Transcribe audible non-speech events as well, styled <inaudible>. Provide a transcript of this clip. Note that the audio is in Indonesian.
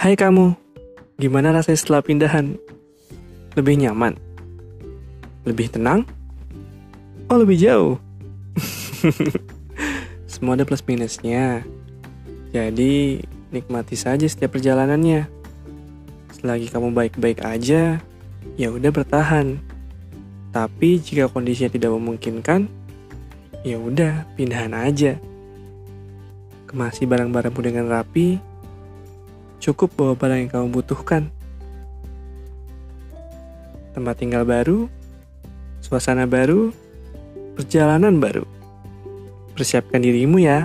Hai kamu, gimana rasanya setelah pindahan? Lebih nyaman? Lebih tenang? Oh lebih jauh? <laughs> Semua ada plus minusnya. Jadi nikmati saja setiap perjalanannya. Selagi kamu baik-baik aja, ya udah bertahan. Tapi jika kondisinya tidak memungkinkan, ya udah pindahan aja. Kemasi barang-barangmu dengan rapi, cukup bawa barang yang kamu butuhkan. Tempat tinggal baru, suasana baru, perjalanan baru. Persiapkan dirimu ya.